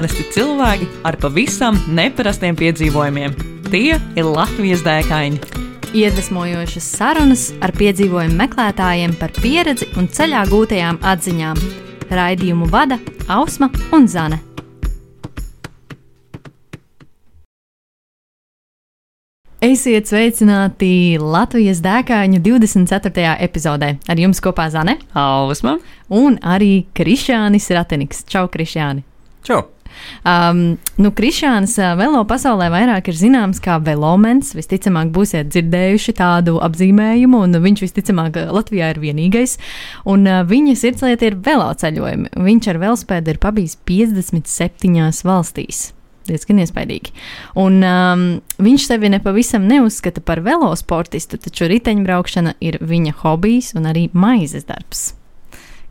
parasti cilvēki ar pavisam neparastiem piedzīvojumiem. Tie ir Latvijas dēkaini. Iedvesmojošas sarunas ar piedzīvojumu meklētājiem par pieredzi un ceļā gūtajām atziņām. Raidījumu vada Ausma un Zane. Esiet sveicināti Latvijas dēkāņu 24. epizodē. Ar jums kopā Zane Ausma un arī Krišānis Rateniks. Čau, Krišāni! Čau! Um, nu, Krišāns uh, velo pasaulē vairāk ir zināms kā velomens. Visticamāk, būsiet dzirdējuši tādu apzīmējumu, un viņš visticamāk uh, Latvijā ir vienīgais. Un uh, viņa sirdslieta ir veloceļojumi. Viņš ar velospēdu ir pabijis 57 valstīs diezgan iespaidīgi. Un, um, viņš sevi nepavisam neuzskata par velosportistu, taču riteņbraukšana ir viņa hobijs un arī maizes darbs.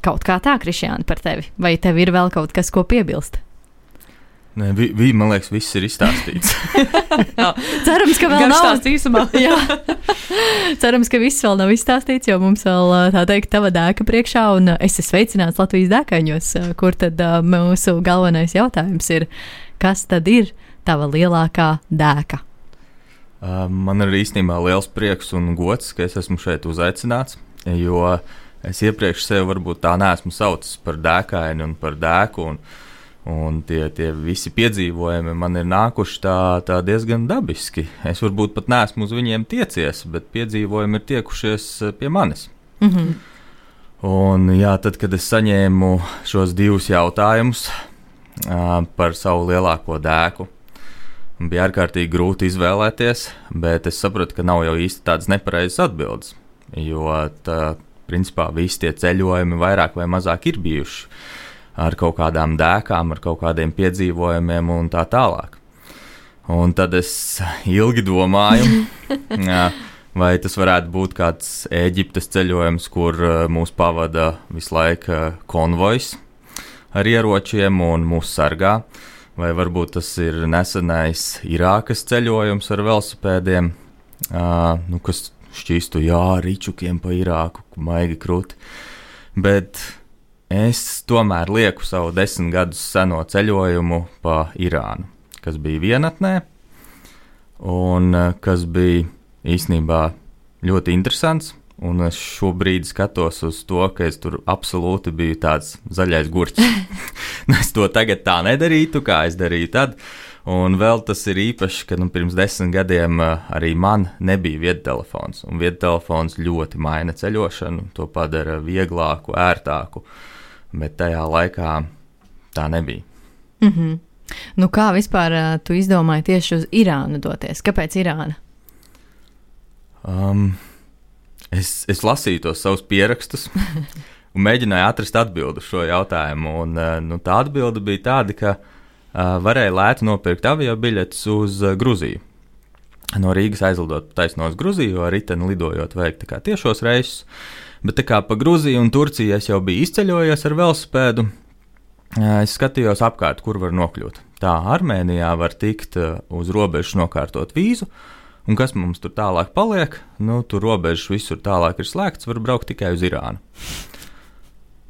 Kaut kā tā, Krišjāna, par tevi. Vai tev ir vēl kaut kas, ko piebilst? Nē, vi, vi, man liekas, viss ir izstāstīts. cerams, ka vēl nav tāds īsumā. Jā, cerams, ka viss vēl nav izstāstīts, jo mums vēl tā teikt, tava dēka priekšā, un es esmu sveicināts Latvijas dēkaņos, kur tad uh, mūsu galvenais jautājums ir, kas tad ir tava lielākā dēka? Uh, man ir īstenībā liels prieks un gods, ka es esmu šeit uzaicināts, jo es iepriekš sevi varbūt tā neesmu saucis par dēkaini un par dēku. Un, Un tie, tie visi piedzīvojumi man ir nākuši tā, tā diezgan dabiski. Es varbūt pat neesmu uz viņiem tiecies, bet piedzīvojumi ir tiekušies pie manis. Mm -hmm. Un, jā, tad, kad es saņēmu šos divus jautājumus uh, par savu lielāko dēku, bija ārkārtīgi grūti izvēlēties, bet es sapratu, ka nav jau īsti tādas nepareizas atbildes. Jo, tā, principā, visi tie ceļojumi vairāk vai mazāk ir bijuši ar kaut kādām dēkām, ar kaut kādiem piedzīvojumiem un tā tālāk. Un tad es ilgi domāju, vai tas varētu būt kāds Eģiptes ceļojums, kur mūs pavada visu laiku konvojs ar ieročiem un mūsu sargā, vai varbūt tas ir nesenais Irākas ceļojums ar velosipēdiem, uh, nu, kas šķīstu jā, ričukiem pa Irāku, maigi krūti. Bet es tomēr lieku savu desmit gadus seno ceļojumu pa Irānu, kas bija vienatnē, un eh, kas bija īstenībā ļoti interesants. Un es šobrīd skatos uz to, ka es tur absolūti biju tāds zaļais gurķis. es to tagad tā nedarītu, kā es darīju tad. Un vēl tas ir īpaši, ka nu, pirms desmit gadiem uh, arī man nebija viedtelefons. Un viedtelefons ļoti maina ceļošanu, to padara vieglāku, ērtāku. Uh, bet tajā laikā tā nebija. Mm -hmm. nu, kā vispār uh, tu izdomāji tieši uz Irānu doties? Kāpēc Irāna? Um, es, es lasīju tos savus pierakstus un mēģināju atrast atbildi uz šo jautājumu. Un, uh, nu, tā atbilde bija tāda, ka uh, varēja lēti nopirkt avio biļetes uz Gruziju. No Rīgas aizlidot taisno uz Gruziju, ar riteni lidojot veikt tiešos reisus. Bet tā kā pa Grūziju un Turciju es jau biju izceļojies ar velosipēdu, es skatījos apkārt, kur var nokļūt. Tā Armēnijā var tikt uz robežas nokārtot vīzu, un kas mums tur tālāk paliek, nu, tur robežas visur tālāk ir slēgts, var braukt tikai uz Irānu.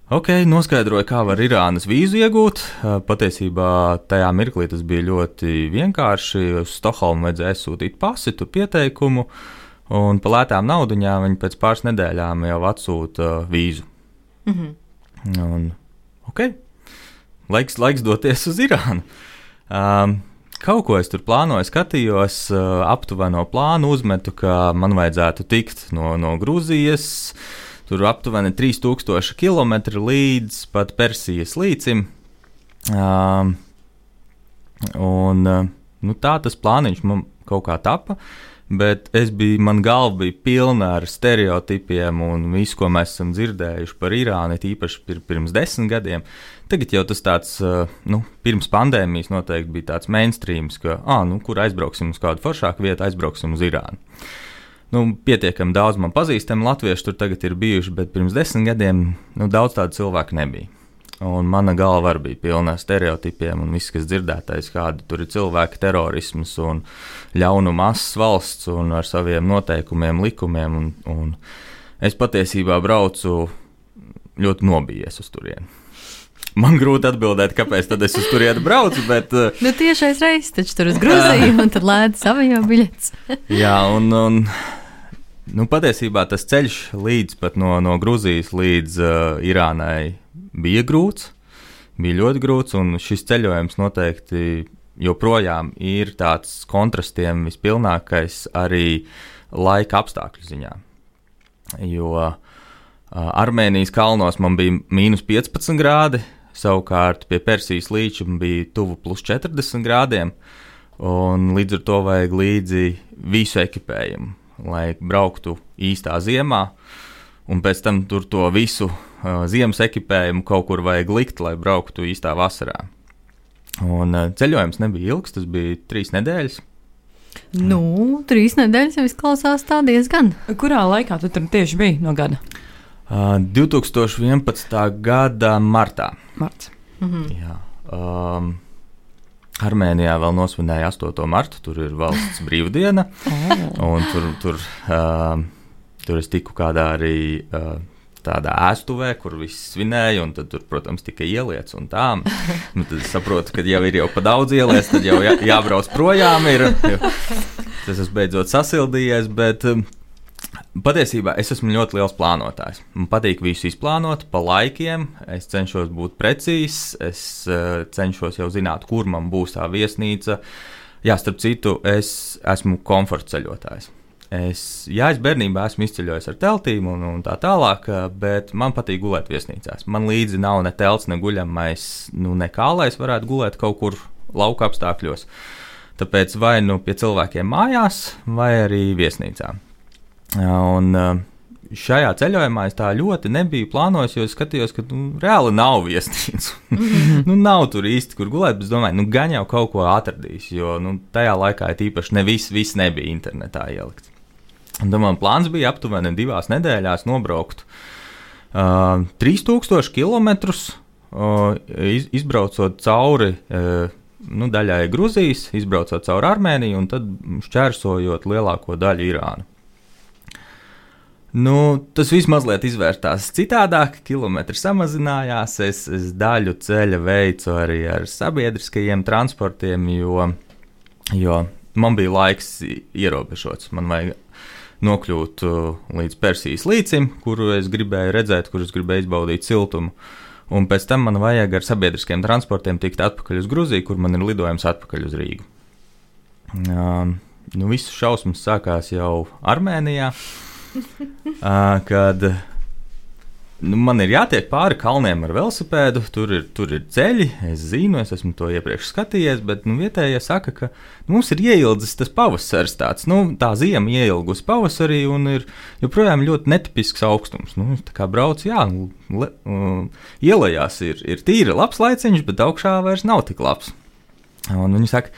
Ok, noskaidroju, kā var Irānas vīzu iegūt. Patiesībā tajā mirklī tas bija ļoti vienkārši. Uz Stokholmu vajadzēja sūtīt pasitu, pieteikumu, uh, Un par lētām naudaiņām viņi pēc pāris nedēļām jau atsūta uh, vīzu. Mm -hmm. Un, ok, laiks, laiks doties uz Irānu. Um, kaut ko es tur plānoju, skatījos, uh, aptuveno plānu uzmetu, ka man vajadzētu tikt no, no Grūzijas. Tur aptuveni 3000 km līdz pat Persijas līcim. Um, un, uh, nu, tā tas plāniņš man kaut kā tapa. Uh, Bet es biju, man galva bija pilna ar stereotipiem un visu, ko mēs esam dzirdējuši par Irānu, īpaši pir, pirms desmit gadiem. Tagad jau tas tāds, nu, pirms pandēmijas noteikti bija tāds mainstreams, ka, ah, nu, kur aizbrauksim uz kādu foršāku vietu, aizbrauksim uz Irānu. Nu, pietiekami daudz man pazīstami latvieši tur tagad ir bijuši, bet pirms desmit gadiem nu, daudz tādu cilvēku nebija. Un mana galva arī bija pilna ar stereotipiem un viss, kas dzirdētais, kāda tur ir cilvēka terorisms un ļaunuma asas valsts un ar saviem noteikumiem, likumiem. Un, un es patiesībā braucu ļoti nobijies uz turieni. Man grūti atbildēt, kāpēc tad es uz turieni braucu, bet. uh, Nu, tiešais reizes, taču tur uz Grūziju, un tad lētas avio biļets. Jā, un, un nu, patiesībā tas ceļš līdz pat no, no Grūzijas līdz uh, Irānai bija grūts. Bija ļoti grūts, un šis ceļojums noteikti joprojām ir tāds kontrastiem vispilnākais arī laika apstākļu ziņā. Jo uh, Armēnijas kalnos man bija mīnus 15 grādi, savukārt pie Persijas līča bija tuvu plus 40 grādiem. Un līdz ar to vajag līdzi visu ekipējumu, lai brauktu īstā ziemā, un pēc tam tur to visu ziemas ekipējumu kaut kur vajag likt, lai brauktu īstā vasarā. Un ceļojums nebija ilgs, tas bija trīs nedēļas. Nu, trīs nedēļas jau izklausās tā diezgan. Kurā laikā tu tur tieši biji no gada? Uh, 2011. gada martā. Marts. Mhm. Jā. Um, Armēnijā vēl nosvinēja 8. martu, tur ir valsts brīvdiena. Oh. Un tur, tur, uh, tur es tiku kādā arī uh, tādā ēstuvē, kur viss svinēja, un tad tur, protams, tika ieliets un tā. Nu, tad es saprotu, ka jau ir jau pa daudz ieliets, tad jau jā, jābrauc projām. Ir, tas esmu beidzot sasildījies, bet um, patiesībā es esmu ļoti liels plānotājs. Man patīk visu izplānot pa laikiem, es cenšos būt precīzs, es uh, cenšos jau zināt, kur man būs tā viesnīca. Jā, starp citu, es esmu komforta ceļotājs. Es, jā, es bērnībā esmu izceļojis ar teltīm un, un tā tālāk, eh, bet man patīk gulēt viesnīcās. Man līdzi nav ne telts, ne guļamais, nu, nekā, lai es varētu gulēt kaut kur lauka apstākļos. Tāpēc vai nu pie cilvēkiem mājās, vai arī viesnīcā. Un eh, šajā ceļojumā es tā ļoti nebiju plānojis, jo es skatījos, ka nu, reāli nav viesnīcu. nu, nav tur īsti, kur gulēt, bet es domāju, nu, gan jau kaut ko atradīs, jo nu, tajā laikā īpaši ne viss, viss nebija internetā ielikts. Un man plāns bija aptuveni divās nedēļās nobraukt uh, 3000 km, uh, iz, izbraucot cauri uh, nu, daļai Grūzijas, izbraucot cauri Armēniju un tad šķērsojot lielāko daļu Irānu. Nu, tas viss mazliet izvērtās citādāk, kilometri samazinājās. Es, es daļu ceļa veicu arī ar sabiedriskajiem transportiem, jo, jo man bija laiks ierobežots. Man vajag nokļūt uh, līdz Persijas līcim, kuru es gribēju redzēt, kur es gribēju izbaudīt siltumu. Un pēc tam man vajag ar sabiedriskiem transportiem tikt atpakaļ uz Grūziju, kur man ir lidojums atpakaļ uz Rīgu. Um, nu, Viss šausmas sākās jau Armēnijā, uh, kad nu, man ir jātiek pāri kalniem ar velosipēdu. Tur ir, tur ir ceļi, es zinu, es esmu to iepriekš skatījies, bet nu, vietējie saka, ka nu, mums ir ieildzis tas pavasaris. Tāds, nu, tā zima ieilgusi pavasarī un ir joprojām ļoti netipisks augstums. Nu, tā kā brauc, jā, le, uh, ielējās ir, ir tīri labs laiciņš, bet augšā vairs nav tik labs. Un viņi saka,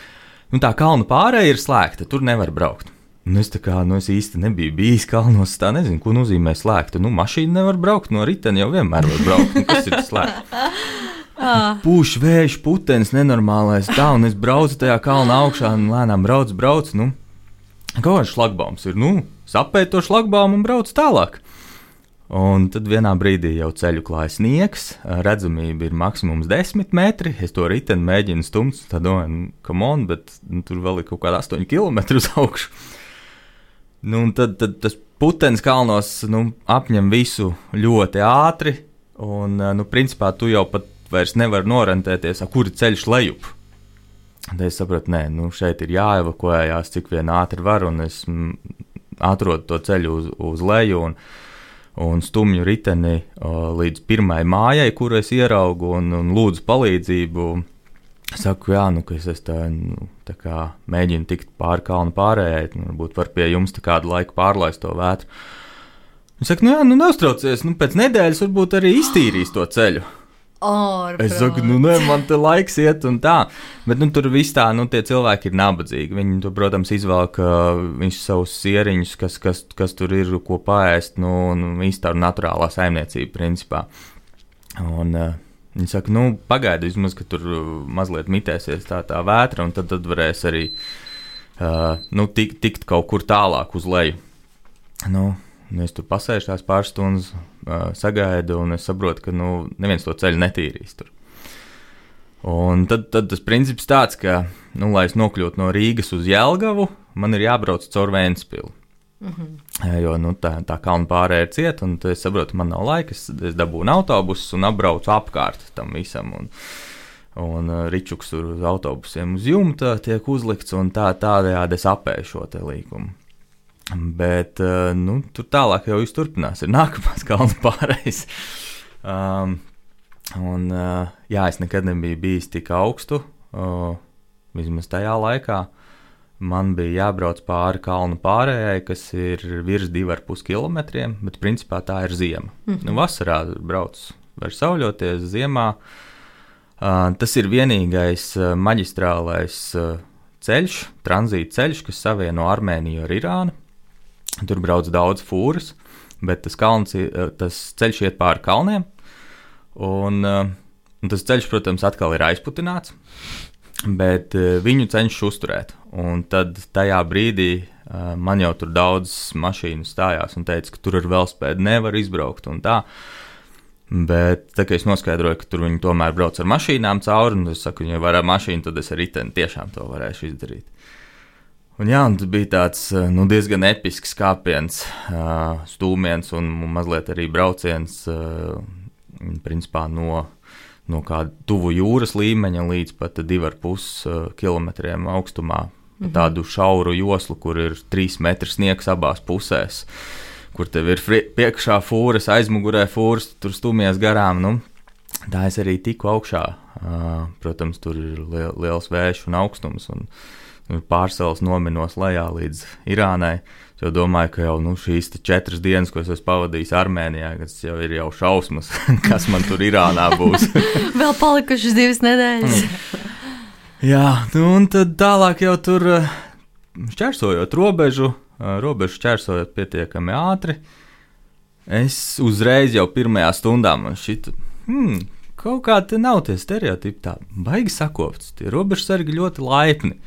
nu, tā kalnu pārēja ir slēgta, tur nevar braukt. Nu, es tā kā nu, es īsti nebiju bijis kalnos. Tā nezinu, ko nozīmē slēgta. Nu, mašīna nevar braukt no riteņa, jau vienmēr var braukt. Nu, kas ir slēgta? Pūš vējš, putenis, nenormālais. Tā, un es braucu tajā kalna augšā, un lēnām braucu, braucu. Nu, kaut kāds šlagbaums ir. Nu, sapēt to šlagbaumu un brauc tālāk. Un tad vienā brīdī jau ceļu klājas sniegs, redzamība ir maksimums 10 metri. Es to riteni mēģinu stumt, tad domāju, nu, kam on, bet nu, tur vēl ir kaut kāda 8 km uz augšu. Nu, tad, tad tas putekļs kalnos nu, apņem visu ļoti ātri. Un, nu, principā, tu jau pat vairs nevari norentēties, kur ceļš lejup. Tad es sapratu, nē, nu, šeit ir jāevakuējās cik vien ātri var, un es mm, atrodu to ceļu uz, uz leju. Un, un stumju riteni uh, līdz pirmajai mājai, kuru es ieraugu un, un lūdzu palīdzību. Saku, jā, nu, ka es esmu tā, nu, tā kā mēģinu tikt pāri kalnu pārējai, nu, varbūt var pie jums kādu laiku pārlaist to vētru. Viņš saka, nu, jā, nu, neuztraucies, nu, pēc nedēļas varbūt arī iztīrīs to ceļu. Ārprāt. Es saku, nu, nē, man te laiks iet un tā. Bet, nu, tur viss tā, nu, tie cilvēki ir nabadzīgi. Viņi, tu, protams, izvelk uh, savus sieriņus, kas, kas, kas tur ir, ko paēst, nu, un viss tā naturālā saimniecība, principā. Un, uh, Viņi saka, nu, pagaidi, vismaz, ka tur mazliet mitēsies tā, tā vētra, un tad, tad varēs arī uh, nu, tikt, tikt kaut kur tālāk uz leju. Nu, es tur pasēžu tās pāris stundas, uh, sagaidu, un es saprotu, ka nu, neviens to ceļu netīrīs. Tur. Un tad, tad tas princips tāds, ka, nu, lai es nokļūtu no Rīgas uz Jēlgavu, man ir jābrauc caur Vēnspilu. Mm -hmm. Jo nu, tā, tā kalna pārējai ir cieta, un es saprotu, man nav laika. Es, es dabūju autobusu un apbraucu apkārt tam visam. Un, un uh, ričuks tur uz autobusiem uz jumta tiek uzlikts, un tā, tādējādi es apēju šo līkumu. Bet uh, nu, tur tālāk jau viss turpinās. Ir nākamās kalnu pārējais. Um, Un, jā, es nekad nebiju bijis tik augstu, vismaz tajā laikā. Man bija jābrauc pāri kalnu pārējai, kas ir virs 2,5 km, bet principā tā ir ziema. Mm -hmm. nu, vasarā brauc, var sauļoties, ziemā. Uh, tas ir vienīgais uh, maģistrālais uh, ceļš, tranzīta ceļš, kas savieno Armēniju ar Irānu. Tur brauc daudz fūras, bet tas, kalns, tas ceļš iet pāri kalniem. Un, un tas ceļš, protams, atkal ir aizputināts, bet uh, viņu cenšas uzturēt. Un tad tajā brīdī uh, man jau tur daudz mašīnu stājās un teica, ka tur ar velospēdu nevar izbraukt un tā. Bet tā kā es noskaidroju, ka tur viņi tomēr brauc ar mašīnām cauri, un es saku, ja var ar mašīnu, tad es ar riteni tiešām to varēšu izdarīt. Un jā, un tas bija tāds nu, diezgan episks kāpiens, stūmiens un mazliet arī brauciens principā no, no kāda tuvu jūras līmeņa līdz pat 2,5 uh, km augstumā. Mm -hmm. Tādu šauru joslu, kur ir 3 metri sniegs abās pusēs, kur tev ir priekšā fūras, aizmugurē fūras, tur stumies garām. Nu, tā es arī tiku augšā. Uh, protams, tur ir liels vējš un augstums, un, un pārcēlus nominos lejā līdz Irānai. Jo domāju, ka jau nu, šīs četras dienas, ko es esmu pavadījis Armēnijā, tas jau ir jau šausmas, kas man tur Irānā būs. Vēl palikušas divas nedēļas. Jā, nu, un tad tālāk jau tur eh, šķērsojot robežu, eh, robežu šķērsojot pietiekami ātri. Es uzreiz jau pirmajā stundā man šķita, hmm, kaut kā te nav tie stereotipi tā, baigi sakopts. Tie robežsargi ļoti laipni,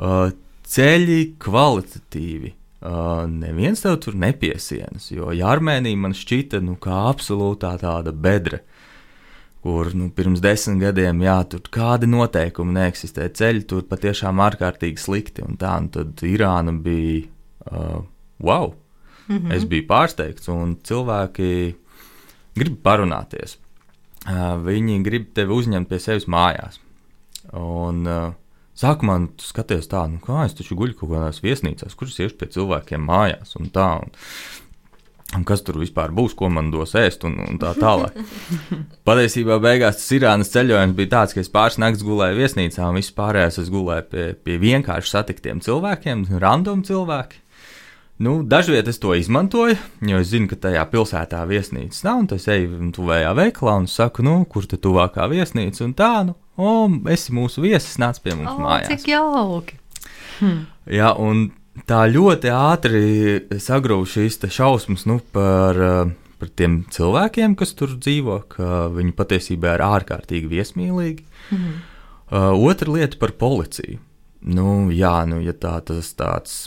uh, ceļi kvalitatīvi Uh, neviens tev tur nepiesienas. Jo ja Armēnija man šķita nu, kā absolūtā tāda bedra, kur nu, pirms desmit gadiem, jā, tur kādi noteikumi neeksistē. Ceļi tur patiešām ārkārtīgi slikti. Un tā, un tad Irāna bija uh, wow! Mm -hmm. Es biju pārsteigts, un cilvēki grib parunāties. Uh, viņi grib tevi uzņemt pie sevis mājās. Un, uh, Sākumā nu, skaties tā, nu kā es taču guļu kaut kādās viesnīcās, kuras iešu pie cilvēkiem mājās un tā. Un, un kas tur vispār būs, ko man dos ēst, un, un tā tālāk. Patiesībā beigās tas Irānas ceļojums bija tāds, ka es pāris naktis gulēju viesnīcā, un viss pārējais es gulēju pie, pie vienkārši satiktiem cilvēkiem, random cilvēki. Nu, Dažviet es to izmantoju, jo es zinu, ka tajā pilsētā viesnīcas nav, un tas eju tuvējā veikalā un saku, nu, kur te tuvākā viesnīca, un tā, nu, o, esi mūsu viesis, nāc pie mums oh, mājās. Cik jauki! Hm. Jā, un tā ļoti ātri sagrūva šīs šausmas nu, par, par tiem cilvēkiem, kas tur dzīvo, ka viņi patiesībā ir ārkārtīgi viesmīlīgi. Mm. Uh, otra lieta par policiju. Nu, jā, nu, ja tā tas tāds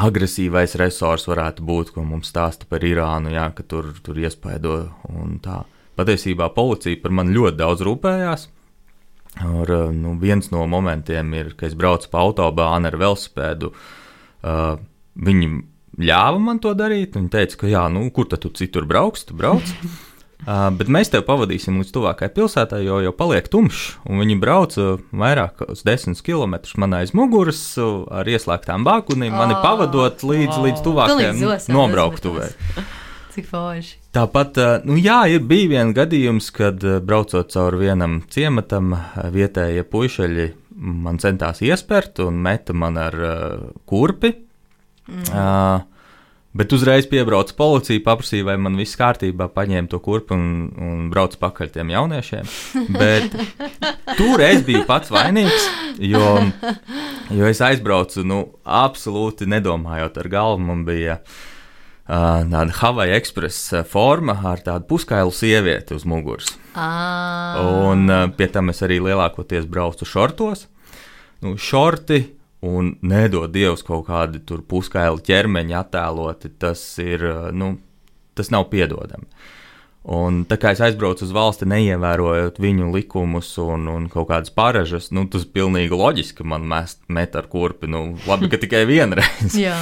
agresīvais resurs varētu būt, ko mums stāsta par Irānu, jā, ka tur, tur iespaido un tā. Patiesībā policija par mani ļoti daudz rūpējās. Ar, nu, viens no momentiem ir, kad es braucu pa autobānu ar velosipēdu. Uh, viņi ļāva man to darīt. Viņi teica, ka, jā, nu, kur tad tu citur brauks, tu brauc. Uh, bet mēs tevi pavadīsim līdz tuvākajai pilsētai, jo jau paliek tumšs. Viņi brauca vairāk kā 10 km man aiz muguras ar ieslēgtām bākunīm, mani pavadot līdz, līdz tuvākajai nobrauktuvei. Cik forši. Tāpat, nu jā, ir bija viens gadījums, kad braucot cauri vienam ciematam, vietējie puišeļi man centās iespērt un meta man ar uh, kurpi. Mm. Uh, Bet uzreiz piebrauca policija, paprasīja, vai man viss kārtībā, paņēma to kurpu un, un brauca pakaļ tiem jauniešiem. Bet tur es biju pats vainīgs, jo, jo es aizbraucu, nu, absolūti nedomājot ar galvu. Man bija uh, tāda Hawaii Express forma ar tādu puskailu sievieti uz muguras. Ah. Un pie tam es arī lielākoties braucu šortos. Nu, šorti un nedod Dievs kaut kādi tur puskaili ķermeņi attēloti, tas ir, nu, tas nav piedodami. Un tā kā es aizbraucu uz valsti, neievērojot viņu likumus un, un kaut kādas paražas, nu, tas pilnīgi loģiski, man mest, met ar kurpi. Nu, labi, ka tikai vienreiz. Jā.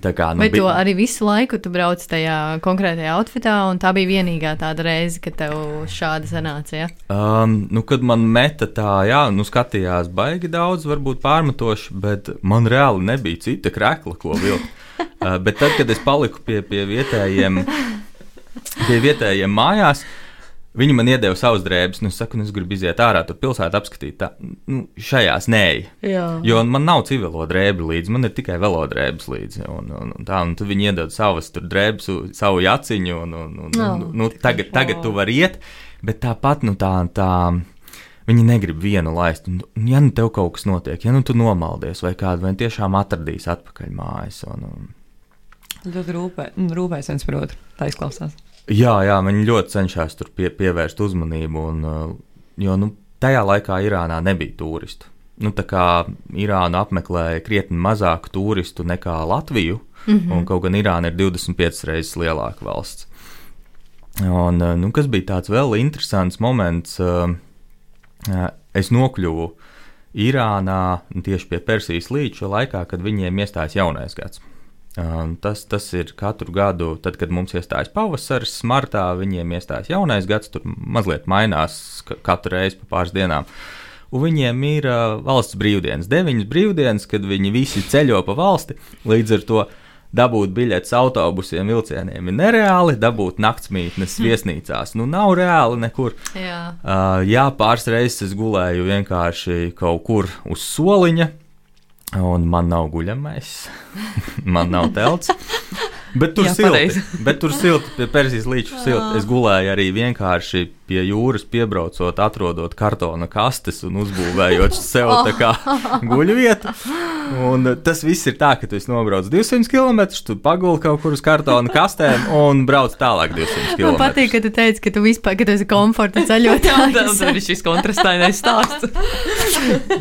Tā kā, nu, to bija- arī visu laiku tu brauc tajā konkrētajā outfitā, un tā bija vienīgā tāda reize, kad tev šāda sanāca? Ja? Um, nu, kad man meta tā, jā, nu, skatījās baigi daudz, varbūt pārmetoši, bet man reāli nebija cita krekla, ko vilkt. uh, bet tad, kad es paliku pie, pie vietējiem, pie vietējiem mājās, viņi man iedeva savas drēbes. Nu, es saku, nu, es gribu iziet ārā, tur pilsētā apskatīt. Tā, nu, šajās nē. Jā. Jo man nav civilo drēbju līdzi, man ir tikai velodrēbes līdzi. Un, un, un tā, un tad viņi iedod savas tur drēbes, savu jaciņu, un, un, un, No, un nu, tagad, tagad tu vari iet, bet tāpat, nu tā, tā. Viņi negrib vienu laist. Un, un ja nu tev kaut kas notiek, ja nu tu nomaldies, vai kādu vai tiešām atradīs atpakaļ mājas. Un, un, Ļoti rūpē, nu, rūpēs viens par otru. Tā izklausās. Jā, jā, viņi ļoti cenšas tur pie, pievērst uzmanību. Un, uh, jo nu, tajā laikā Irānā nebija turistu. Nu, tā kā Irānu apmeklēja krietni mazāk turistu nekā Latviju, mm -hmm. un kaut gan Irāna ir 25 reizes lielāka valsts. Un, uh, nu, kas bija tāds vēl interesants moments, uh, es nokļuvu Irānā tieši pie Persijas līča laikā, kad viņiem iestājas jaunais gads. Um, tas, tas ir katru gadu, tad, kad mums iestājas pavasaris, martā viņiem iestājas jaunais gads, tur mazliet mainās ka- katru reizi pa pāris dienām. Un viņiem ir uh, valsts brīvdienas, deviņas brīvdienas, kad viņi visi ceļo pa valsti. Līdz ar to dabūt biļetes autobusiem, vilcieniem ir nereāli, dabūt naktsmītnes viesnīcās. Nu, nav reāli nekur. Jā. Uh, jā, pāris reizes es gulēju vienkārši kaut kur uz soliņa, un man nav guļamais, man nav telts. Bet tur Jā, silti, bet tur silti, pie Persijas līča silti. Es gulēju arī vienkārši pie jūras, piebraucot, atrodot kartona kastes un uzbūvējot sev tā kā guļu vietu. Un tas viss ir tā, ka tu esi nobraucis 200 km, tu paguli kaut kur uz kartona kastēm un brauc tālāk 200 km. Man patīk, ka tu teici, ka tu vispār, ka tu esi komforta Jā, ceļotājs. tas ir šis kontrastainais stāsts.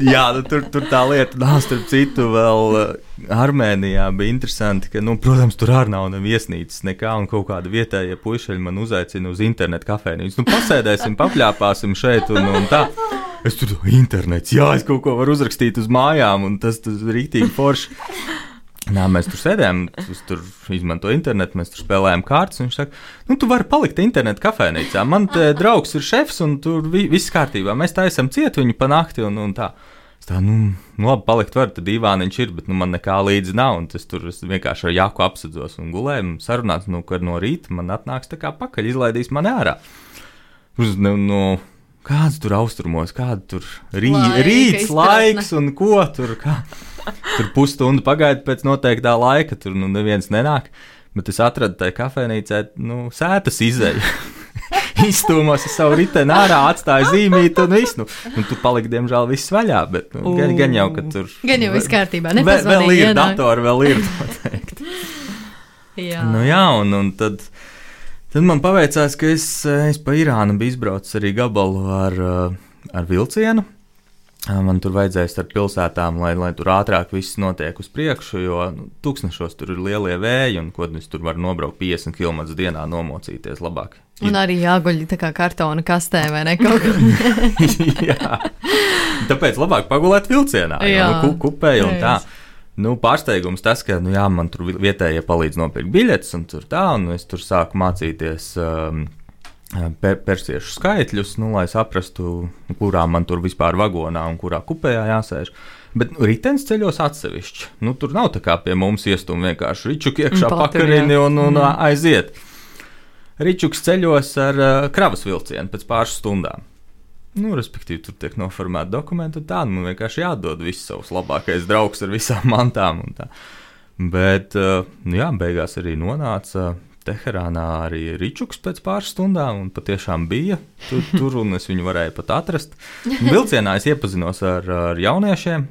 Jā, nu, tur, tur tā lieta, nā, starp citu, vēl uh, Armēnijā bija interesanti, ka, nu, protams, tur arī nav viesnīcas, nekā, un kaut kāda vietējā puišeļa man uzaicina uz internetu kafejnīcu. Nu, pasēdēsim, papļāpāsim šeit un, un tā. Es tur internets, jā, es kaut ko varu uzrakstīt uz mājām, un tas, tas ir rītīgi forši. Nā, mēs tur sēdējām, es tur izmantoju internetu, mēs tur spēlējām kārtas. Viņš saka, nu, tu vari palikt internetā kafejnīcā. Man te draugs ir šefs, un tur vi, viss kārtībā. Mēs tā esam cieti viņu pa nakti un, un tā. Es tā, nu, nu labi, palikt var, tad divāniņš ir, bet nu, man nekā līdzi nav. Un tas tur es vienkārši ar jāku apsadzos un gulēju, un sarunāts, nu, ka no rīta man atnāks tā kā pakaļ, izlaidīs mani ārā. Uz, nu, nu, kāds tur austrumos, kāda tur rī, Laika rīts, izpratne. laiks un ko tur. Kā. Tur pusstundu pagaida pēc noteiktā laika, tur nu neviens nenāk. Bet es atradu tajā kafejnīcā, nu, sētas izēju. Izstūmos ar savu riteni ārā, atstāju zīmīti un viss. Nu, nu, tu paliki, diemžēl, viss vaļā. Bet, nu, gan, gan jau, ka tur. Gan jau viss kārtībā. Vēl, vēl nepazvanīja, ir datori, vēl ir noteikti. Jā. Nu, jā, un, un tad, tad man paveicās, ka es, eh, es pa Irānu biju izbraucis arī gabalu ar, eh, ar vilcienu. Eh, Man tur vajadzēja starp pilsētām, lai, lai tur ātrāk viss notiek uz priekšu, jo nu, tūkstošos tur ir lielie vēji, un ko es tur varu nobraukt 50 km dienā, nomocīties labāk. Un arī jāguļ tā kā kartona kastē vai ne kaut kā. Jā. Tāpēc labāk pagulēt vilcienā, jau nu, ku, kupē un tā. Reiz. Nu, pārsteigums tas, ka nu, jā, man tur vi- vietējie palīdz nopirkt biļetes, un tur tā, un es tur sāku mācīties um, per, persiešu skaitļus, nu, lai saprastu, kurā man tur vispār vagonā un kurā kupējā jāsēž. Bet nu, ritenis ceļos atsevišķi. Nu, tur nav tā kā pie mums iestūmīt vienkārši ričuku iekšā pakarini un, un Mm. aiziet. Ričuks ceļos ar uh, kravas vilcienu pēc pāris stundām. Nu, respektīvi, tur tiek noformēta dokumenta, un tā nu, man vienkārši jādod viss savs labākais draugs ar visām mantām. Bet, uh, nu, jā, beigās arī nonāca Teherānā arī Ričuks pēc pāris stundām, un patiešām bija tur, tur un es viņu varēju pat atrast. Vilcienā es iepazinos ar, ar jauniešiem.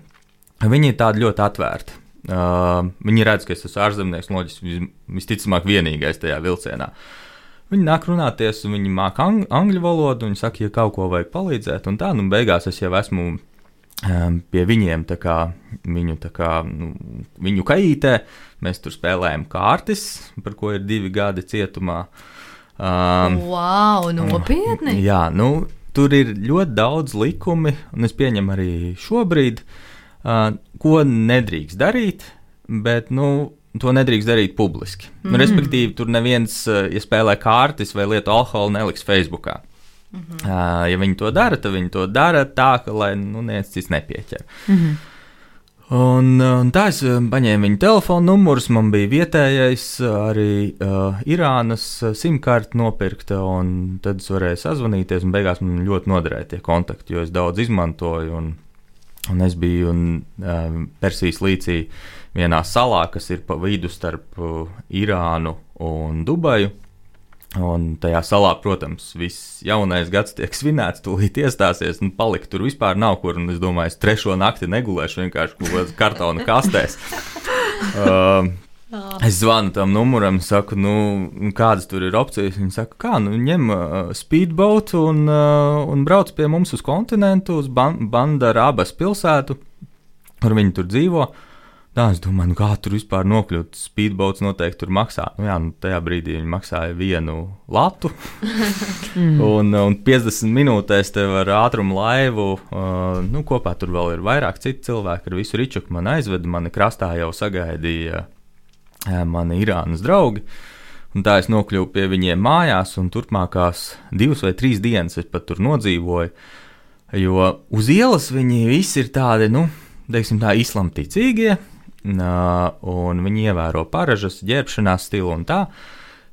Viņi ir tādi ļoti atvērti. Uh, viņi redz, ka es esmu ārzemnieks, loģiski vis- visticamāk vienīgais tajā vilcienā. Viņi nāk runāties, un viņi māca ang angļu valodu, un viņi saka, ja kaut ko vajag palīdzēt, un tā, nu, beigās es jau esmu um, pie viņiem, tā kā viņu, tā kā, nu, viņu kaitē. Mēs tur spēlējam kārtas, par ko ir divi gadi cietumā. Um, wow, nopietni! Jā, nu, tur ir ļoti daudz likumi, un es pieņemu arī šobrīd, uh, ko nedrīkst darīt, bet, nu, to nedrīkst darīt publiski. Mm. Nu, respektīvi, tur neviens, uh, ja spēlē kārtas vai lieto alkoholu, neliks Facebookā. Mm -hmm. uh, ja viņi to dara, tad viņi to dara tā, ka lai nu, neviens cits nepieķer. Mm -hmm. Un, un tā es eh, paņēmu viņa telefona numurus, man bija vietējais, eh, arī uh, Irānas simkarta nopirkta, un tad es varēju sazvanīties, un beigās man ļoti noderēja tie kontakti, jo es daudz izmantoju, un, un es biju un, uh, Persijas līcī vienā salā, kas ir pa vidu starp uh, Irānu un Dubaju. Un tajā salā, protams, viss jaunais gads tiek svinēts, tūlīt iestāsies, un palikt tur vispār nav kur. Un es domāju, es trešo nakti negulēšu vienkārši kaut kādā kartona kastēs. uh, Es zvanu tam numuram, saku, nu, kādas tur ir opcijas. Viņa saka, kā, nu, ņem uh, speedboat un, uh, un brauc pie mums uz kontinentu, uz ban Bandarabas pilsētu, kur viņi tur dzīvo. Uh, Tā es domāju, nu kā tur vispār nokļūt. Speedboats noteikti tur maksā. Nu, jā, nu, tajā brīdī viņi maksāja vienu latu. un, un 50 minūtēs tev ar ātrumu laivu, uh, nu, kopā tur vēl ir vairāk citu cilvēku, ar visu ričuku man aizveda. Mani krastā jau sagaidīja uh, mani Irānas draugi. Un tā es nokļuvu pie viņiem mājās, un turpmākās divas vai trīs dienas es pat tur nodzīvoju. Jo uz ielas viņi visi ir tādi, nu, teiksim, tā islamticīgie, un viņi ievēro paražas, ģērbšanās stilu un tā.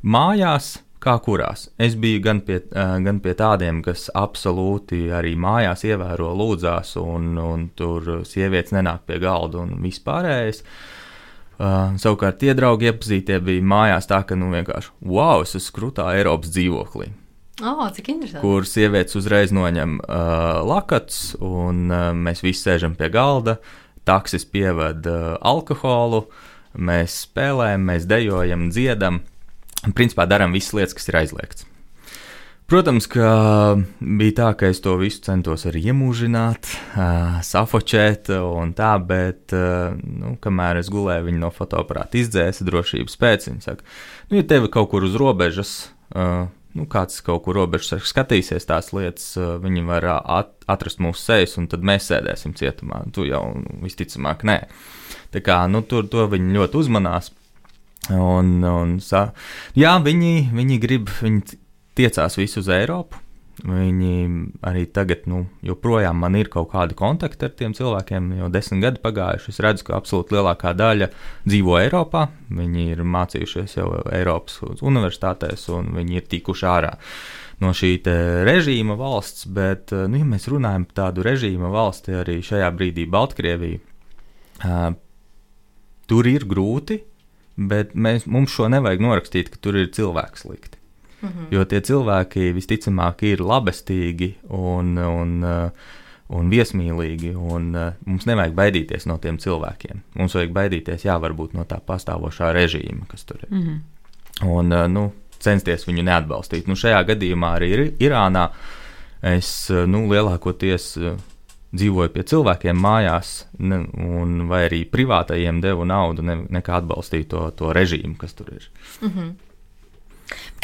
Mājās, kā kurās, es biju gan pie, gan pie tādiem, kas absolūti arī mājās ievēro lūdzās, un, un tur sievietes nenāk pie galda un vispārējais. Uh, savukārt, tie draugi iepazītie bija mājās tā, ka, nu, vienkārši, wow, es esmu krūtā Eiropas dzīvoklī. Oh, cik interesanti. Kur sievietes uzreiz noņem uh, lakats, un uh, mēs visi sēžam pie galda. Uh, taksis pieved uh, alkoholu, mēs spēlējam, mēs dejojam, dziedam, principā darām visas lietas, kas ir aizliegts. Protams, ka bija tā, ka es to visu centos arī iemūžināt, uh, safočēt un tā, bet, uh, nu, kamēr es gulēju, viņi no fotoaparāta izdzēsa drošības pēc. Viņi saka, nu, ja tevi kaut kur uz robežas uh, nu, kāds kaut kur robežas skatīsies tās lietas, viņi var at, atrast mūsu sejas, un tad mēs sēdēsim cietumā. Tu jau visticamāk, nē. Tā kā nu, tur to viņi ļoti uzmanās. Un, un, sa, jā, viņi, viņi grib, viņi tiecās visu uz Eiropu. Viņi arī tagad, nu, joprojām man ir kaut kādi kontakti ar tiem cilvēkiem, jau desmit gadi pagājuši. Es redzu, ka absolūti lielākā daļa dzīvo Eiropā. Viņi ir mācījušies jau Eiropas universitātēs, un viņi ir tikuši ārā no šī režīma valsts. Bet, nu, ja mēs runājam par tādu režīma valsti arī šajā brīdī, Baltkrievija, uh, tur ir grūti, bet mēs, mums šo nevajag norakstīt, ka tur ir cilvēks slikti. Mm -hmm. Jo tie cilvēki visticamāk ir labestīgi un, un, uh, un viesmīlīgi, un uh, mums nevajag baidīties no tiem cilvēkiem. Mums vajag baidīties, jā, varbūt no tā pastāvošā režīma, kas tur ir. Mm -hmm. Un, uh, nu, censties viņu neatbalstīt. Nu, šajā gadījumā arī ir Irānā es nu, lielākoties dzīvoju pie cilvēkiem mājās, ne, un, vai arī privātajiem devu naudu, ne, nekā atbalstīju to, to režīmu, kas tur ir. Mm -hmm.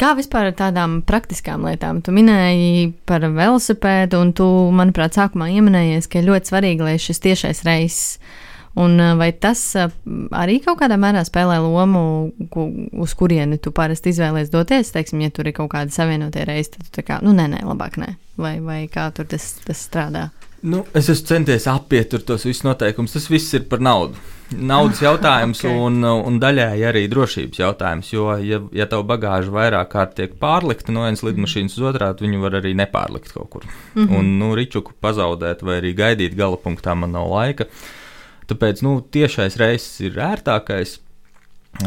Kā vispār ar tādām praktiskām lietām? Tu minēji par velosipēdu, un tu, manuprāt, sākumā ieminējies, ka ir ļoti svarīgi, lai šis tiešais reiss. Un vai tas arī kaut kādā mērā spēlē lomu, uz kurieni tu parasti izvēlējies doties? Teiksim, ja tur ir kaut kāda savienotie reisi, tad tu tā kā, nu, nē, nē, labāk nē. Vai, vai kā tur tas, tas strādā? Nu, es esmu centies apiet tos visus noteikumus. Tas viss ir par naudu naudas jautājums okay. un, un daļēji arī drošības jautājums. Jo, ja, ja tavu bagāžu vairāk kārt tiek pārlikta no vienas lidmašīnas uz otrā, tad viņu var arī nepārlikt kaut kur. Mm -hmm. Un nu, ričuku pazaudēt vai arī gaidīt gala punktā man nav laika. Tāpēc nu, tiešais reiss ir ērtākais.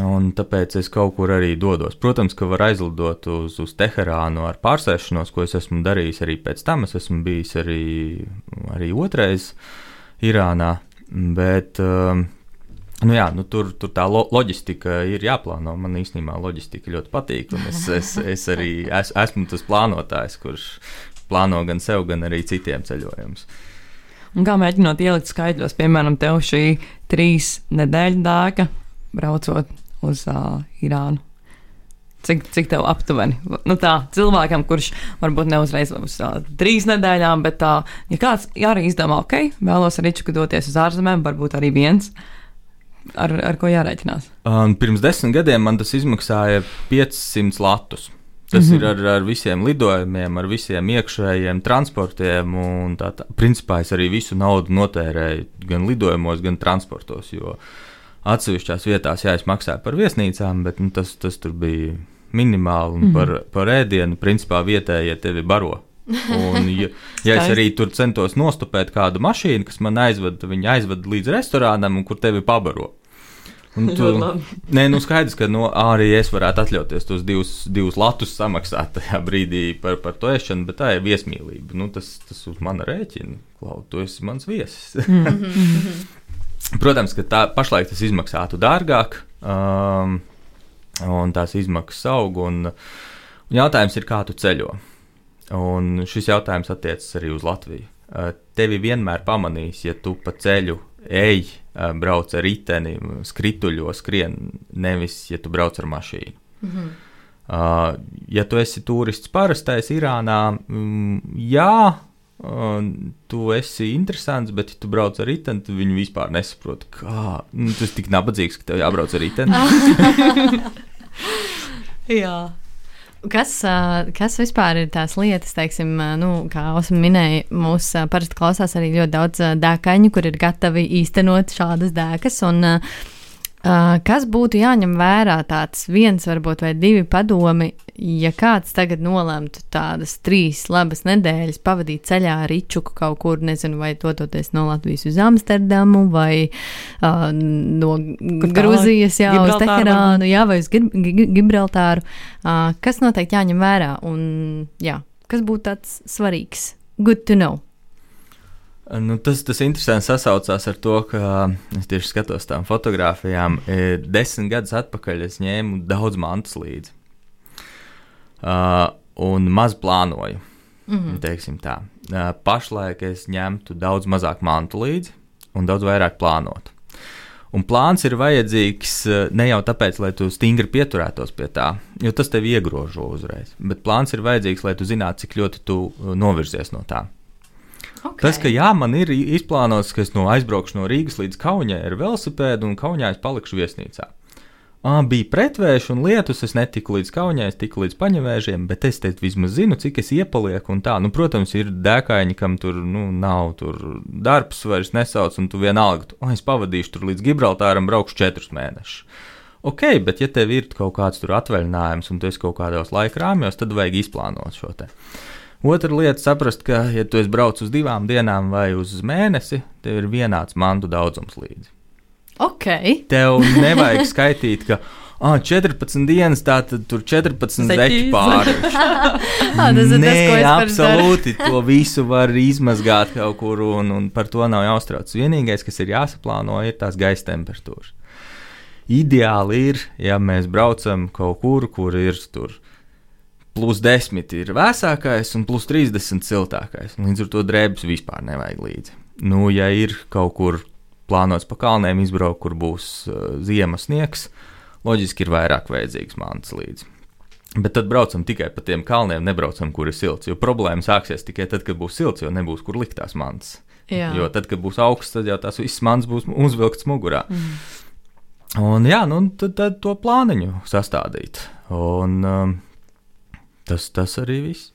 Un tāpēc es kaut kur arī dodos. Protams, ka var aizlidot uz, uz Teherānu ar pārsēšanos, ko es esmu darījis arī pēc tam. Es esmu bijis arī, arī otrais Irānā. Bet um, Nu jā, nu tur, tur tā lo loģistika ir jāplāno. Man īstenībā loģistika ļoti patīk. Es, es, es arī es, esmu tas plānotājs, kurš plāno gan sev, gan arī citiem ceļojumus. Un kā mēģinot ielikt skaidros, piemēram, tev šī trīs nedēļu dāka braucot uz uh, Irānu? Cik, cik tev aptuveni? Nu, tā, cilvēkam, kurš varbūt ne uzreiz uz uh, trīs nedēļām, bet tā, ja kāds ja arī izdomā, ok, vēlos ar Ričuku doties uz ārzemēm, varbūt arī viens, ar, ar ko jārēķinās? Un pirms desmit gadiem man tas izmaksāja 500 latus. Tas mm -hmm. ir ar, ar visiem lidojumiem, ar visiem iekšējiem transportiem. Tā, tā. Principā es arī visu naudu notērēju gan lidojumos, gan transportos. Jo atsevišķās vietās, jā, es maksāju par viesnīcām, bet nu, tas, tas tur bija minimāli. Un mm -hmm. par, par ēdienu, principā vietējie tevi baro. Un, ja, ja es arī tur centos nostupēt kādu mašīnu, kas man aizved, viņa aizved līdz restorānam, un kur tevi pabaro. Un tu, nē, nu skaidrs, ka no, arī es varētu atļauties tos divus, divus latus samaksāt tajā brīdī par, par to ēšanu, bet tā ir viesmīlība. Nu, tas, tas uz mana rēķina, Klau, tu esi mans viesis. Mhm. Protams, ka tā pašlaik tas izmaksātu dārgāk, um, un tās izmaksas aug. Un, un jautājums ir, kā tu ceļo. Un šis jautājums attiecas arī uz Latviju. Tevi vienmēr pamanīs, ja tu pa ceļu ej, brauc ar riteni, skrituļo, skrien, nevis, ja tu brauc ar mašīnu. Mm -hmm. Ja tu esi turists parastais Irānā, mm, jā, tu esi interesants, bet, ja tu brauc ar riteni, tad viņi vispār nesaprot, kā. Nu, tas ir tik nabadzīgs, ka tev jābrauc ar riteni. jā. Kas, kas vispār ir tās lietas, teiksim, nu, kā Osama minēja, mūs parasti klausās arī ļoti daudz dēkaņu, kur ir gatavi īstenot šādas dēkas. Un, kas būtu jāņem vērā? Tāds viens, varbūt, vai divi padomi, ja kāds tagad nolemtu tādas trīs labas nedēļas pavadīt ceļā ar Ričuku kaut kur, nezinu, vai dodoties no Latvijas uz Amsterdamu, vai uh, no kur Gruzijas, jā, uz Teherānu, jā, vai uz Gibraltāru, uh, kas noteikti jāņem vērā, un jā, kas būtu tāds svarīgs, good to know. Nu, tas, tas interesanti sasaucās ar to, ka es tieši skatos tām fotografijām. Desmit gadus atpakaļ es ņēmu daudz mantas līdzi uh, un maz plānoju. Mm -hmm. tā. uh, pašlaik es ņemtu daudz mazāk mantu līdzi un daudz vairāk plānotu. Un plāns ir vajadzīgs ne jau tāpēc, lai tu stingri pieturētos pie tā, jo tas tev iegrožo uzreiz, bet plāns ir vajadzīgs, lai tu zinātu, cik ļoti tu novirzies no tā. Okay. Tas, ka jā, man ir izplānots, ka es no aizbraukšu no Rīgas līdz Kaunijai ar velosipēdu, un Kaunijā es palikšu viesnīcā. À, bija pretvērš un lietus, es netiku līdz kaunijai, es tiku līdz paņevēžiem, bet es te vismaz zinu, cik es iepalieku un tā. Nu, protams, ir dēkaini, kam tur nu, nav tur darbs vairs nesauc, un tu vienalga, tu, oh, es pavadīšu tur līdz Gibraltāram, braukšu četrus mēnešus. Ok, bet ja tev ir kaut kāds tur atvaļinājums un tu esi kaut kādos laika rāmjos, tad vajag izplānot šo te. Otra lieta - saprast, ka, ja tu esi braucis uz divām dienām vai uz mēnesi, tev ir vienāds mantu daudzums līdzi. Ok. Tev nevajag skaitīt, ka. Ah, 14 dienas, tā tad tur 14 zeķi pāri. ah, tas ir Nē, tas, absolūti. To visu var izmazgāt kaut kur, un, un par to nav jāuztrauc. Vienīgais, kas ir jāsaplāno, ir tās gaisa temperatūras. Ideāli ir, ja mēs braucam kaut kur, kur ir tur plus 10 ir vēsākais un plus 30 siltākais. Līdz ar to drēbes vispār nevajag līdzi. Nu, ja ir kaut kur plānots pa kalniem izbraukt, kur būs uh, ziemas sniegs, loģiski ir vairāk vajadzīgs mantas līdzi. Bet tad braucam tikai pa tiem kalniem, nebraucam, kur ir silts. Jo problēma sāksies tikai tad, kad būs silts, jo nebūs kur likt tās mantas. Jā. Jo tad, kad būs augsts, tad jau tās visas mantas būs uzvilktas mugurā. Mm. Un jā, nu, tad, tad to plāniņu sastādīt. Un um, tas, tas arī viss.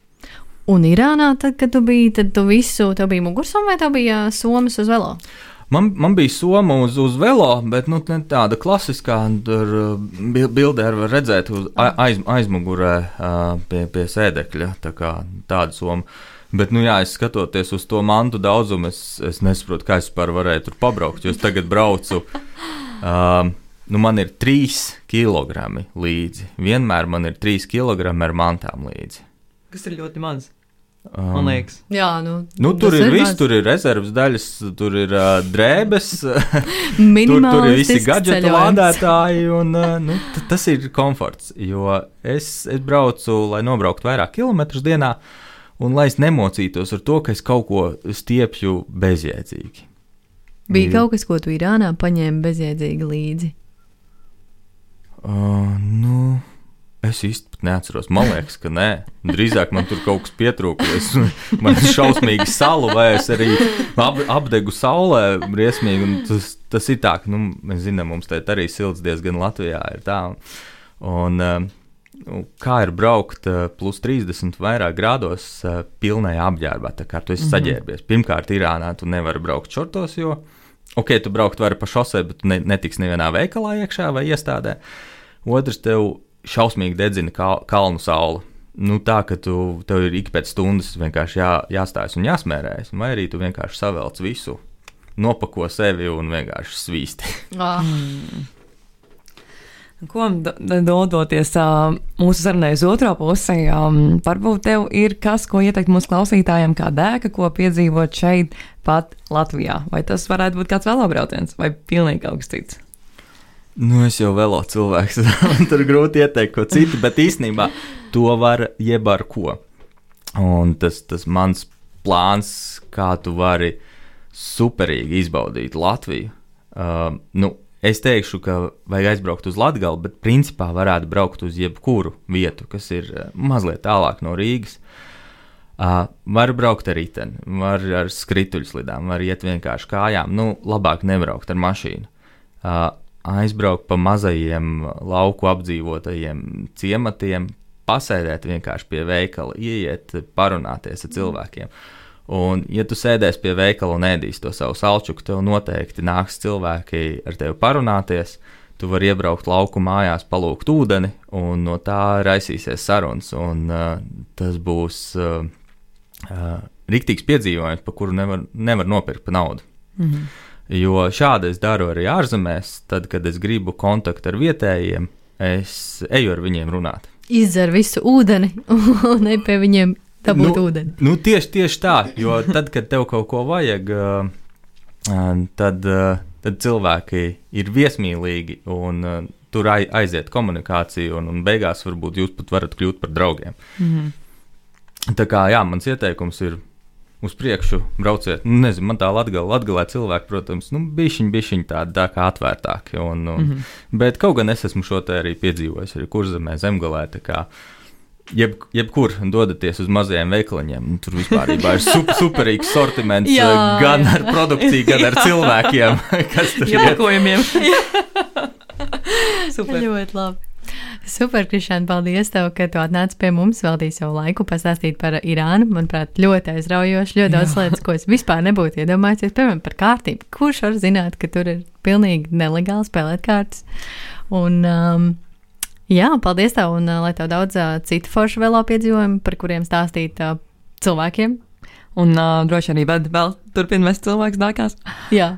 Un Irānā, tad, kad tu biji, tad tu visu, tev bija mugursoma vai tev bija somas uz velo? Uh, Man, man bija soma uz, uz velo, bet nu, tāda klasiskā tur bildē var redzēt uz aiz, aizmugurē pie, pie sēdekļa. Tā kā tāda soma. Bet, nu, jā, es skatoties uz to mantu daudzumu, es, es nesaprotu, kā es vispār varēju tur pabraukt. Jo es tagad braucu, uh, nu, man ir trīs kilogrami līdzi. Vienmēr man ir trīs kilogrami ar mantām līdzi. Kas ir ļoti maz? Um, Man liekas, jā, nu, nu, tur ir viss, tur ir rezerves daļas, tur ir uh, drēbes, tur, tur ir visi gadgetu lādētāji, un uh, nu, tas ir komforts. Jo es, es braucu, lai nobrauktu vairāk kilometrus dienā, un lai es nemocītos ar to, ka es kaut ko stiepju bezjēdzīgi. Bija jo. kaut kas, ko tu Irānā paņēmi bezjēdzīgi līdzi? Uh, nu, Es īsti neatceros. Man liekas, ka nē. Drīzāk man tur kaut kas pietrūka. Es man šausmīgi salu, vai es arī ap, apdegu saulē briesmīgi. Tas, tas ir tā, ka nu, mēs zinām, mums te arī silts diezgan Latvijā ir tā. Un, nu, kā ir braukt plus 30 vairāk grādos pilnai apģērbā, tā kā tu esi mm -hmm. saģērbies. Pirmkārt, Irānā tu nevari braukt šortos, jo, ok, tu braukt vari pa šosei, bet ne, netiks nevienā veikalā iekšā vai iestādē. Otrs, tev šausmīgi dedzina kal kalnu saule. Nu, tā ka tu, tev ir ik pēc stundas vienkārši jā, jāstājas un jāsmērējas, vai arī tu vienkārši savelc visu, nopako sevi un vienkārši svīsti. Oh. Mm. Ko dodoties mūsu sarunai uz otro pusi, varbūt tev ir kas, ko ieteikt mūsu klausītājiem, kā dēka, ko piedzīvot šeit, pat Latvijā? Vai tas varētu būt kāds velobrauciens vai pilnīgi kaut kas cits? Nu, es jau vēlo cilvēks, man tur grūti ieteikt ko citu, bet īstenībā to var jeb ar ko. Un tas, tas mans plāns, kā tu vari superīgi izbaudīt Latviju. Uh, nu, es teikšu, ka vajag aizbraukt uz Latviju, bet principā varētu braukt uz jebkuru vietu, kas ir mazliet tālāk no Rīgas. Uh, var braukt ar riteni, var ar skrituļslidām, var iet vienkārši kājām. Nu, labāk nebraukt ar mašīnu. Uh, aizbraukt pa mazajiem lauku apdzīvotajiem ciematiem, pasēdēt vienkārši pie veikala, ieiet, parunāties ar cilvēkiem. Un, ja tu sēdēsi pie veikala un ēdīsi to savu salčuku, tev noteikti nāks cilvēki ar tevi parunāties. Tu vari iebraukt lauku mājās, palūgt ūdeni, un no tā raisīsies sarunas. Un, uh, tas būs uh, uh, rīktīgs piedzīvojums, par kuru nevar, nevar nopirkt par naudu. Mm -hmm. Jo šādi es daru arī ārzemēs, tad, kad es gribu kontaktu ar vietējiem, es eju ar viņiem runāt. Izdzer visu ūdeni un ne pie viņiem dabūt nu, ūdeni. Nu, tieši, tieši tā, jo tad, kad tev kaut ko vajag, tad, tad cilvēki ir viesmīlīgi un tur aiziet komunikācija, un, un beigās varbūt jūs pat varat kļūt par draugiem. Mm -hmm. Tā kā jā, mans ieteikums ir uz priekšu brauciet. Nu, nezinu, man tā latgala, latgalē cilvēki, protams, nu, bišķiņ, bišķiņ tādi tā kā atvērtāki. Un, un, mm -hmm. Bet kaut gan es esmu šo te arī piedzīvojis, arī kurzemē, zemgalē. Jeb, jebkur dodaties uz mazajiem veikaliņiem, nu, tur vispār ir super, superīgs sortiments jā, gan jā. ar produkciju, gan ar cilvēkiem, kas tur ir. Iepakojumiem. Super. Ļoti labi. Super, Krišāna, paldies tev, ka tu atnāci pie mums, veltīji savu laiku pastāstīt par Irānu. Manuprāt, ļoti aizraujoši, ļoti daudz lietas, ko es vispār nebūtu iedomājies. Piemēram, par kārtību. Kurš var zināt, ka tur ir pilnīgi nelegāli spēlēt kārtas? Un, um, jā, paldies tev, un uh, lai tev daudz uh, citu foršu velo piedzīvojumu, par kuriem stāstīt uh, cilvēkiem. Un uh, droši arī vēl, vēl turpina mest cilvēks dākās. Jā.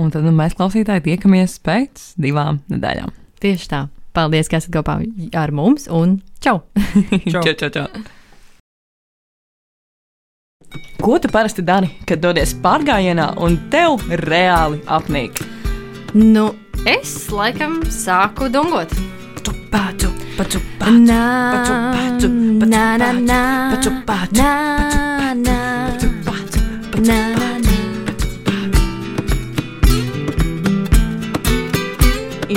Un tad nu, mēs klausītāji tiekamies pēc divām nedēļām. Tieši tā. Paldies, ka esat kopā ar mums, un čau! čau, čau, čau! čau. Ko tu parasti dari, kad dodies pārgājienā un tev reāli apnīk? Nu, es laikam sāku dungot. Pacu, pacu, pacu, pacu, pacu, pacu, pacu, pacu, pacu, pacu, pacu, pacu, pacu,